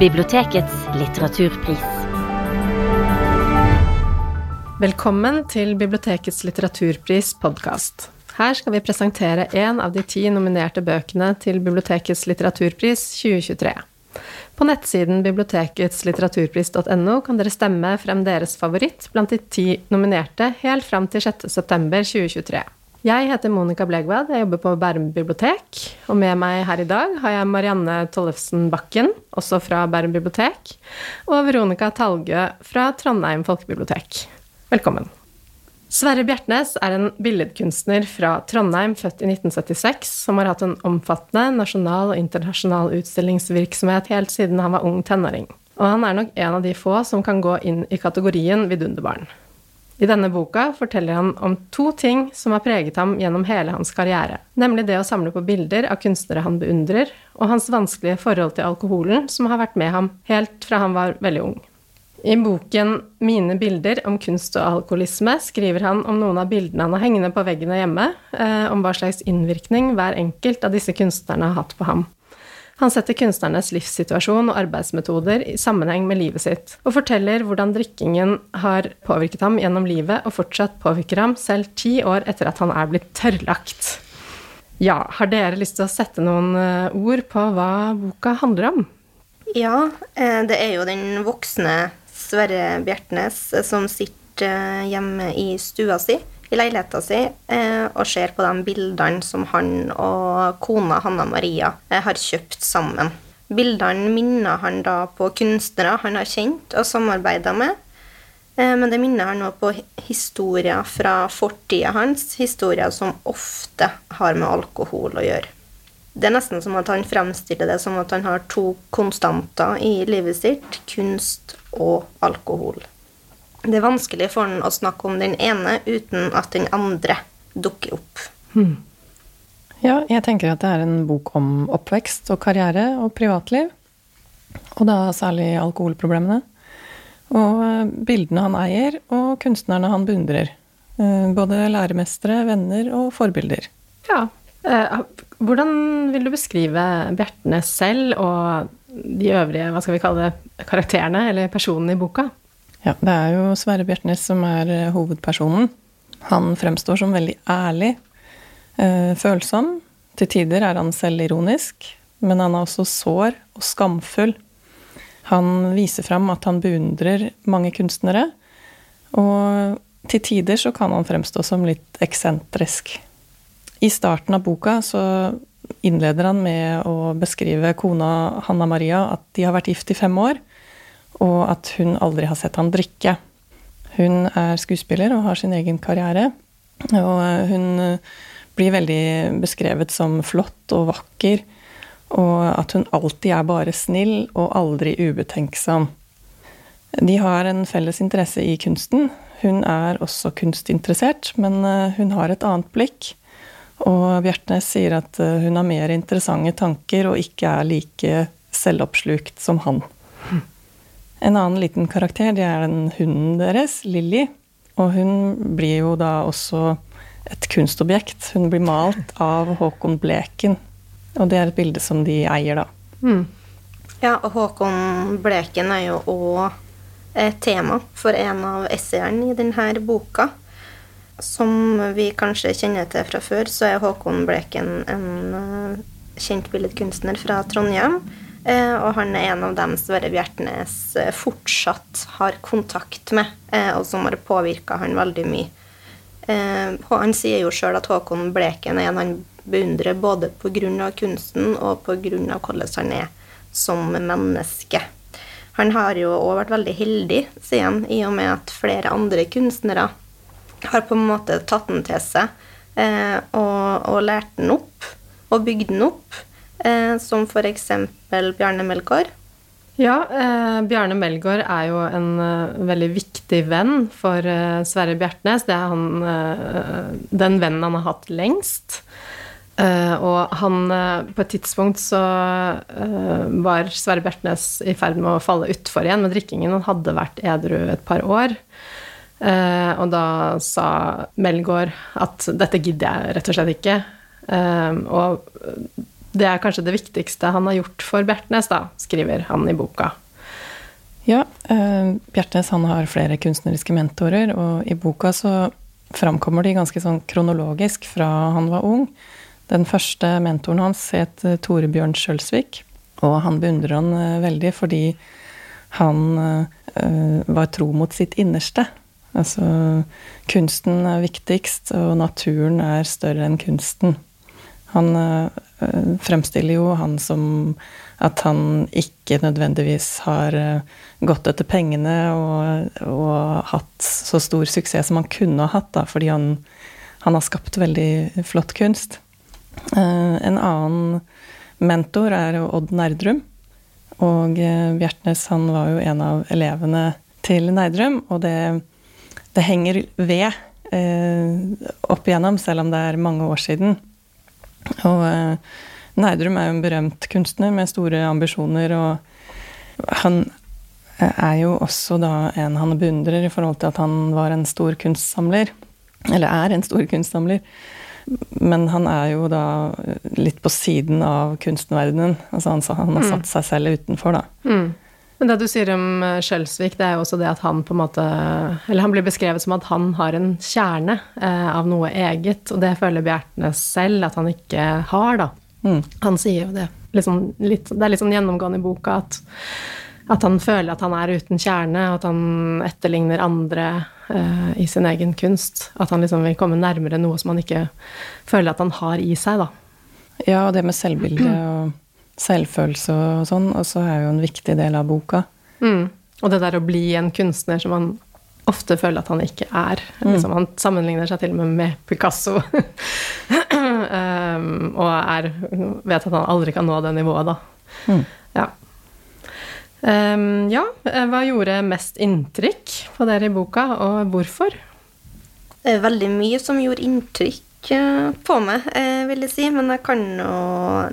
Bibliotekets litteraturpris. Velkommen til Bibliotekets litteraturpris podkast. Her skal vi presentere én av de ti nominerte bøkene til Bibliotekets litteraturpris 2023. På nettsiden biblioteketslitteraturpris.no kan dere stemme frem deres favoritt blant de ti nominerte helt fram til 6.9.2023. Jeg heter Monica Blegvad, jeg jobber på Bærum bibliotek. Og med meg her i dag har jeg Marianne Tollefsen Bakken, også fra Bærum bibliotek, og Veronica Talgø fra Trondheim folkebibliotek. Velkommen. Sverre Bjertnæs er en billedkunstner fra Trondheim, født i 1976, som har hatt en omfattende nasjonal og internasjonal utstillingsvirksomhet helt siden han var ung tenåring. Og han er nok en av de få som kan gå inn i kategorien vidunderbarn. I denne boka forteller han om to ting som har preget ham gjennom hele hans karriere, nemlig det å samle på bilder av kunstnere han beundrer, og hans vanskelige forhold til alkoholen, som har vært med ham helt fra han var veldig ung. I boken 'Mine bilder om kunst og alkoholisme' skriver han om noen av bildene han har hengende på veggene hjemme, eh, om hva slags innvirkning hver enkelt av disse kunstnerne har hatt på ham. Han setter kunstnernes livssituasjon og arbeidsmetoder i sammenheng med livet sitt, og forteller hvordan drikkingen har påvirket ham gjennom livet og fortsatt påvirker ham selv ti år etter at han er blitt tørrlagt. Ja, har dere lyst til å sette noen eh, ord på hva boka handler om? Ja, eh, det er jo den voksne Sverre Bjertnæs eh, som sitter hjemme i stua si i leiligheta si eh, og ser på de bildene som han og kona Hanna Maria eh, har kjøpt sammen. Bildene minner han da på kunstnere han har kjent og samarbeida med. Eh, men det minner han òg på historier fra fortida hans, historier som ofte har med alkohol å gjøre. Det er nesten som at han fremstiller det som at han har to konstanter i livet sitt kunst og alkohol. Det er vanskelig for han å snakke om den ene uten at den andre dukker opp. Hmm. Ja, jeg tenker at det er en bok om oppvekst og karriere og privatliv. Og da særlig alkoholproblemene. Og eh, bildene han eier, og kunstnerne han beundrer. Eh, både læremestere, venner og forbilder. Ja. Eh, hvordan vil du beskrive Bjertne selv og de øvrige hva skal vi kalle det, karakterene eller personene i boka? Ja, det er jo Sverre Bjertnæs som er eh, hovedpersonen. Han fremstår som veldig ærlig, øh, følsom. Til tider er han selvironisk, men han er også sår og skamfull. Han viser fram at han beundrer mange kunstnere, og til tider så kan han fremstå som litt eksentrisk. I starten av boka så innleder han med å beskrive kona Hanna Maria at de har vært gift i fem år og at hun aldri har sett han drikke. Hun er skuespiller og har sin egen karriere. Og eh, hun eh, blir veldig beskrevet som flott og vakker, og at hun alltid er bare snill og aldri ubetenksom. De har en felles interesse i kunsten. Hun er også kunstinteressert, men eh, hun har et annet blikk. Og Bjertnæs sier at hun har mer interessante tanker og ikke er like selvoppslukt som han. En annen liten karakter det er den hunden deres, Lilly. Og hun blir jo da også et kunstobjekt. Hun blir malt av Håkon Bleken. Og det er et bilde som de eier, da. Mm. Ja, og Håkon Bleken er jo òg et tema for en av essayene i denne boka. Som vi kanskje kjenner til fra før, så er Håkon Bleken en eh, kjent billedkunstner fra Trondheim og han er en av dem Sverre Bjertnæs eh, fortsatt har kontakt med, eh, og som har påvirka han veldig mye. Han sier jo sjøl at Håkon Bleken er en han beundrer både pga. kunsten og pga. hvordan han er som menneske. Han har jo òg vært veldig heldig, sier han, i og med at flere andre kunstnere har på en måte tatt den til seg og, og lært den opp og bygd den opp eh, som f.eks. Bjarne Melgaard. Ja, eh, Bjarne Melgaard er jo en eh, veldig viktig venn for eh, Sverre Bjertnæs. Det er han, uh, den vennen han har hatt lengst. og han På et tidspunkt så var Sverre Bjertnæs i ferd med å falle utfor igjen med drikkingen. Han hadde vært edru et par år. og da sa Melgaard at dette gidder jeg rett og slett ikke. og det er kanskje det viktigste han har gjort for Bjertnæs, da, skriver han i boka. Ja, eh, Bjertnæs han har flere kunstneriske mentorer, og i boka så framkommer de ganske sånn kronologisk fra han var ung. Den første mentoren hans het Torebjørn Tore Bjørn Skjølsvik, og han beundrer han eh, veldig fordi han eh, var tro mot sitt innerste. Altså kunsten er viktigst, og naturen er større enn kunsten. Han fremstiller jo han som at han ikke nødvendigvis har gått etter pengene og, og, hatt så stor suksess som han kunne ha hatt, da, fordi han, han har skapt veldig flott kunst. Eh, en annen mentor er Odd Nerdrum. Og eh, Bjertnæs var jo en av elevene til Nerdrum, og det, det henger ved eh, opp igjennom, selv om det er mange år siden. Og eh, Nerdrum er jo en berømt kunstner med store ambisjoner, og han er jo også da en han beundrer i forhold til at han var en stor kunstsamler. Eller er en stor kunstsamler. Men han er jo da litt på siden av kunstverdenen. Altså han, han har mm. satt seg selv utenfor, da. Mm. Men det du sier om Skjølsvik, Skjelsvik, det er jo også det at han på en måte Eller han blir beskrevet som at han har en kjerne eh, av noe eget, og det føler Bjertnæs selv at han ikke har, da. Mm. Han sier jo det. Liksom, litt, det er litt sånn gjennomgående i boka at at han føler at han er uten kjerne, og at han etterligner andre eh, i sin egen kunst. At han liksom vil komme nærmere noe som han ikke føler at han har i seg, da. Ja, og det med selvbildet og selvfølelse og sånn og så er jo en viktig del av boka. Mm. Og det der å bli en kunstner som man ofte føler at han ikke er. Mm. Liksom, han sammenligner seg til og med med Picasso. um, og er, vet at han aldri kan nå det nivået, da. Mm. Ja. Um, ja, eh, hva gjorde mest inntrykk på dere i boka, og hvorfor? Det er veldig mye som gjorde inntrykk eh, på meg, eh, vil jeg si. Men jeg kan jo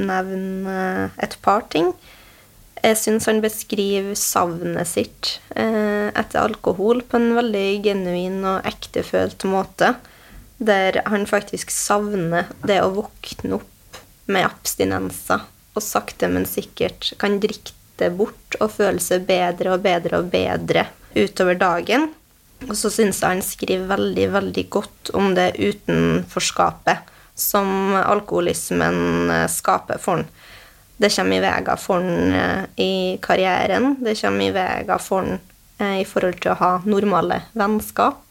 nevne et par ting. Jeg syns han beskriver savnet sitt etter alkohol på en veldig genuin og ektefølt måte. Der han faktisk savner det å våkne opp med abstinenser og sakte, men sikkert kan drikke det bort og føle seg bedre og bedre og bedre utover dagen. Og så syns jeg han skriver veldig, veldig godt om det utenforskapet som alkoholismen eh, skaper for han. Det kommer i veien for han eh, i karrieren, det kommer i veien for han eh, i forhold til å ha normale vennskap.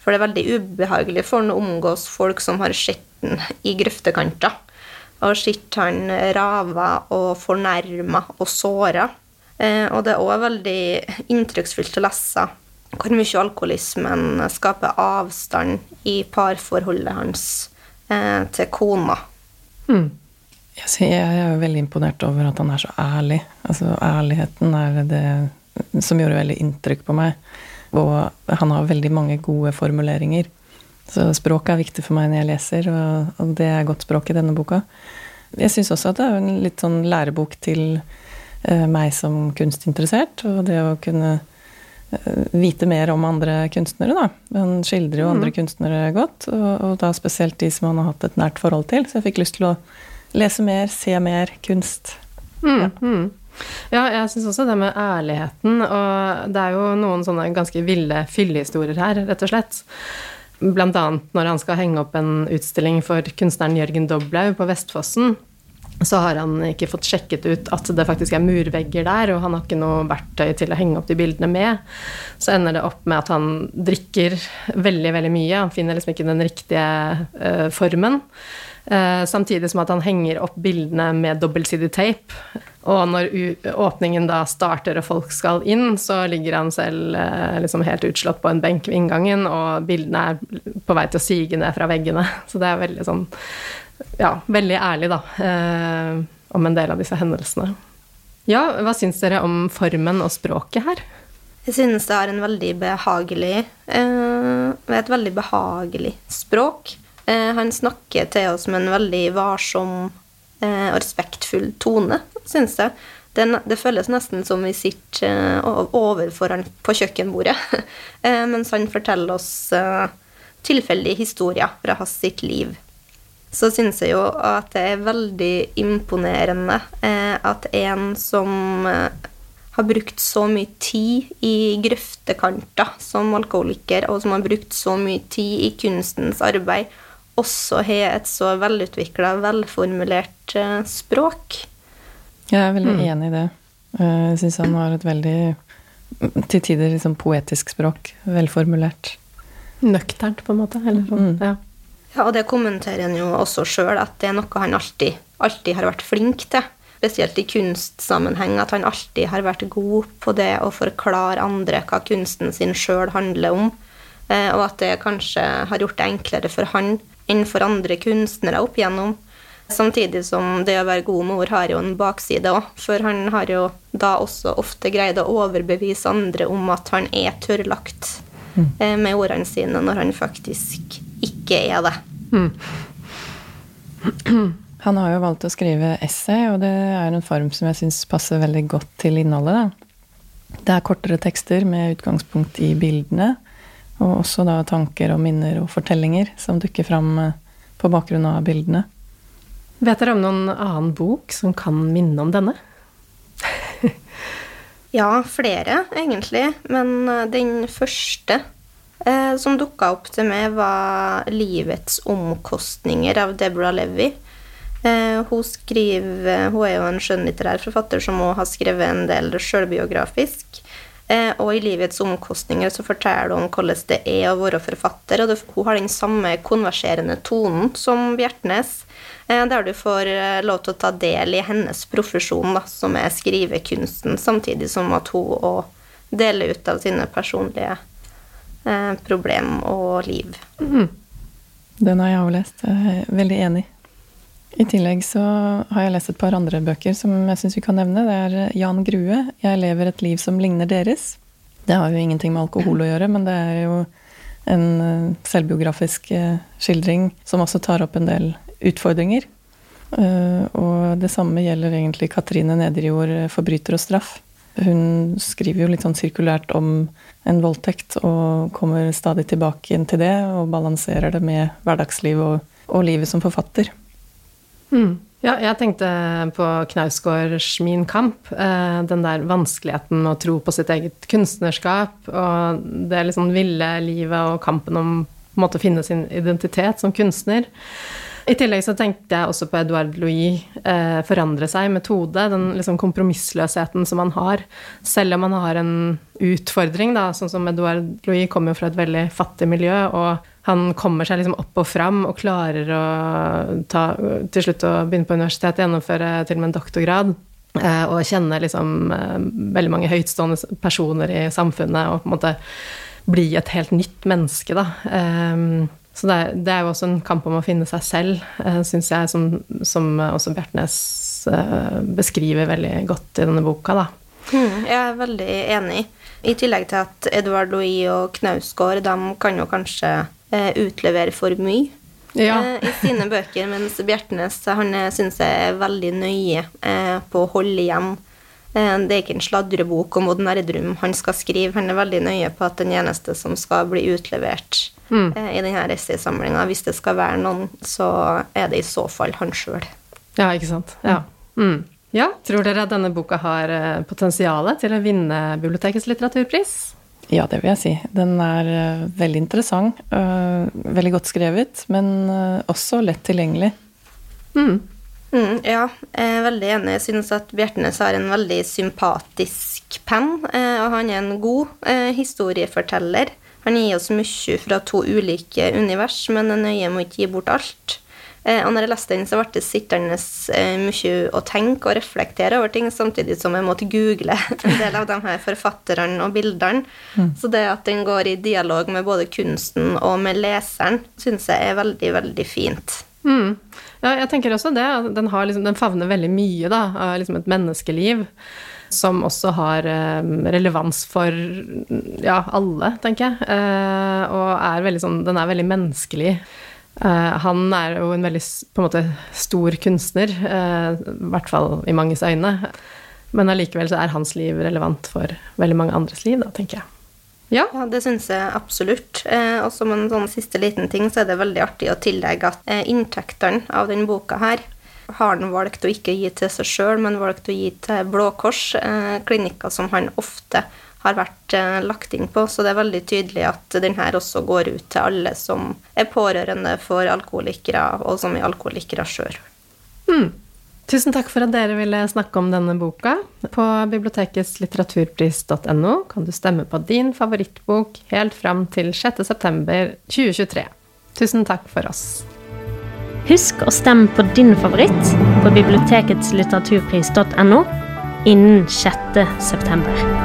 For det er veldig ubehagelig for han å omgås folk som har sett han i grøftekanter og sett han rava og fornærma og såra. Og det er òg veldig inntrykksfullt å lese hvor mye alkoholismen skaper avstand i parforholdet hans eh, til kona. Mm. Jeg er jo veldig imponert over at han er så ærlig. Altså, ærligheten er det som gjorde veldig inntrykk på meg. Og han har veldig mange gode formuleringer. Så språket er viktig for meg når jeg leser, og, det er godt språk i denne boka. Jeg syns også at det er en litt sånn lærebok til uh, meg som kunstinteressert, og det å kunne vite mer om andre kunstnere, da. Han skildrer jo andre mm. kunstnere godt, og, og, da spesielt de som han har hatt et nært forhold til. Så jeg fikk lyst til å lese mer, se mer kunst. Mm, ja. Mm. Ja, jeg syns også det med ærligheten, og det er jo noen sånne ganske ville fyllehistorier her, rett og slett. Blant annet når han skal henge opp en utstilling for kunstneren Jørgen Doblaug på Vestfossen, så har han ikke fått sjekket ut at det faktisk er murvegger der, og han har ikke noe verktøy til å henge opp de bildene med. Så ender det opp med at han drikker veldig, veldig mye. Han finner liksom ikke den riktige uh, formen. Uh, samtidig som at han henger opp bildene med dobbeltsidig tape. Og når åpningen da starter og folk skal inn, så ligger han selv uh, liksom helt utslått på en benk ved inngangen, og bildene er på vei til å sige ned fra veggene. Så det er veldig sånn Ja, veldig ærlig, da, eh, om en del av disse hendelsene. Ja, hva syns dere om formen og språket her? Jeg synes det er en veldig behagelig eh, Et veldig behagelig språk. Eh, han snakker til oss med en veldig varsom eh, og respektfull tone syns jeg. Det, det, føles nesten som vi sitter uh, overfor han på kjøkkenbordet, uh, mens han forteller oss tilfeldige historier fra hans sitt liv. Så syns jeg jo at det er veldig imponerende eh, at en som eh, har brukt så mye tid i grøftekanter som alkoholiker, og som har brukt så mye tid i kunstens arbeid, også har et så velutvikla, velformulert uh, språk. Jeg er veldig mm. enig i det. Eh, jeg syns han har et veldig, til tider liksom poetisk språk. Velformulert. Nøkternt, på en måte. Eller sånn. Mm. Ja. Ja, og det kommenterer han jo også sjøl, at det er noe han alltid, alltid har vært flink til spesielt i kunstsammenheng, at han alltid har vært god på det å forklare andre hva kunsten sin sjøl handler om, eh, og at det kanskje har gjort det enklere for han enn for andre kunstnere opp igjennom. Samtidig som det å være god med ord har jo en bakside òg, for han har jo da også ofte greid å overbevise andre om at han er tørrlagt mm. Eh, med ordene sine, når han faktisk ikke er det. Mm. Han har jo valgt å skrive essay, og det er en form som jeg syns passer veldig godt til innholdet. Da. Det er kortere tekster med utgangspunkt i bildene, og også da tanker og minner og fortellinger som dukker fram eh, på bakgrunn av bildene. Vet dere om noen annen bok som kan minne om denne? ja, flere, egentlig. Men eh, den første eh, som dukka opp til meg, var 'Livets omkostninger' av Deborah Levy. Eh, hun, skriver, hun er jo en skjønnlitterær forfatter som også har skrevet en del sjølbiografisk. Eh, og i livets omkostninger så forteller hun hvordan det er å være forfatter. Og det, hun har den samme konverserende tonen som Bjertnæs, eh, der du får lov til å ta del i hennes profesjon, da, som er skrivekunsten, samtidig som at hun òg deler ut av sine personlige eh, problem og liv. Mm. Den har jeg også lest. Jeg er veldig enig. I tillegg så har jeg lest et par andre bøker som jeg syns vi kan nevne. Det er eh, Jan Grue, 'Jeg lever et liv som ligner deres'. Det har jo ingenting med alkohol å gjøre, men det er jo en eh, selvbiografisk eh, skildring som også tar opp en del utfordringer. Og det samme gjelder egentlig Katrine Nederjord, 'Forbryter og straff'. Hun skriver jo litt sånn sirkulært om en voldtekt, og kommer stadig tilbake inn til det, og balanserer det med hverdagsliv og, og livet som forfatter. Mm. Ja, jeg tenkte på Knausgårds Min kamp. Eh, den der vanskeligheten med å tro på sitt eget kunstnerskap og det liksom ville livet og kampen om å finne sin identitet som kunstner. I tillegg så tenkte jeg også på Edouard Louis eh, forandre seg metode. Den liksom kompromissløsheten som han har. Selv om han har en utfordring, da, sånn som Edouard Louis kommer jo fra et veldig fattig miljø. og han kommer seg liksom opp og fram og klarer å ta, til slutt å begynne på universitetet, gjennomføre til og med en doktorgrad. Eh, og kjenne liksom eh, veldig mange høytstående personer i samfunnet og på en måte bli et helt nytt menneske, da. Eh, så det det er jo også en kamp om å finne seg selv, syns jeg, som, som også Bjertnæs beskriver veldig godt i denne boka, da. Mm, jeg er veldig enig. I tillegg til at Edvard Louis og Knausgård, de kan jo kanskje eh, utlevere for mye ja. eh, i sine bøker, mens Bjertnæs han eh, syns jeg er veldig nøye eh, på å holde igjen. Eh, det er ikke en sladrebok om Odd Nerdrum han skal skrive. Han er veldig nøye på at den eneste som skal bli utlevert mm. Eh, i denne essaysamlinga, hvis det skal være noen, så er det i så fall han sjøl. Ja, ikke sant. Ja. Mm. Ja, Tror dere at denne boka har potensial til å vinne bibliotekets litteraturpris? Ja, det vil jeg si. Den er uh, veldig interessant. Uh, veldig godt skrevet, men uh, også lett tilgjengelig. Mm. Mm, ja, jeg er veldig enig. Jeg synes at Bjertnæs har en veldig sympatisk penn, og han er en god historieforteller. Han gir oss mye fra to ulike univers, men er nøye med å ikke gi bort alt. Eh, og når jeg leste den, så ble det sittende eh, mye å tenke og reflektere over ting, samtidig som jeg måtte google en del av de her forfatterne og bildene. Mm. Så det at den går i dialog med både kunsten og med leseren, syns jeg er veldig, veldig fint. Mm. Ja, jeg tenker også det. Den, liksom, den favner veldig mye da, av liksom et menneskeliv. Som også har um, relevans for ja, alle, tenker jeg. Uh, og er veldig sånn Den er veldig menneskelig. Uh, han er jo en veldig en måte stor kunstner, i hvert fall i manges øyne. Men allikevel så er hans liv relevant for veldig mange andres liv, da, tenker jeg. Ja. Ja, det syns jeg absolutt. Eh, og som en sånn siste liten ting, så er det veldig artig å tillegge at eh, inntektene av denne boka her har han valgt å ikke gi til seg sjøl, men valgt å gi til Blå Kors, eh, klinikker som han ofte har vært eh, lagt inn på. Så det er veldig tydelig at den her også går ut til alle som er pårørende for alkoholikere, og som er alkoholikere sjøl. Tusen takk for at dere ville snakke om denne boka. På bibliotekets litteraturpris.no kan du stemme på din favorittbok helt fram til 6.9.2023. Tusen takk for oss. Husk å stemme på din favoritt på bibliotekets litteraturpris.no innen 6. september.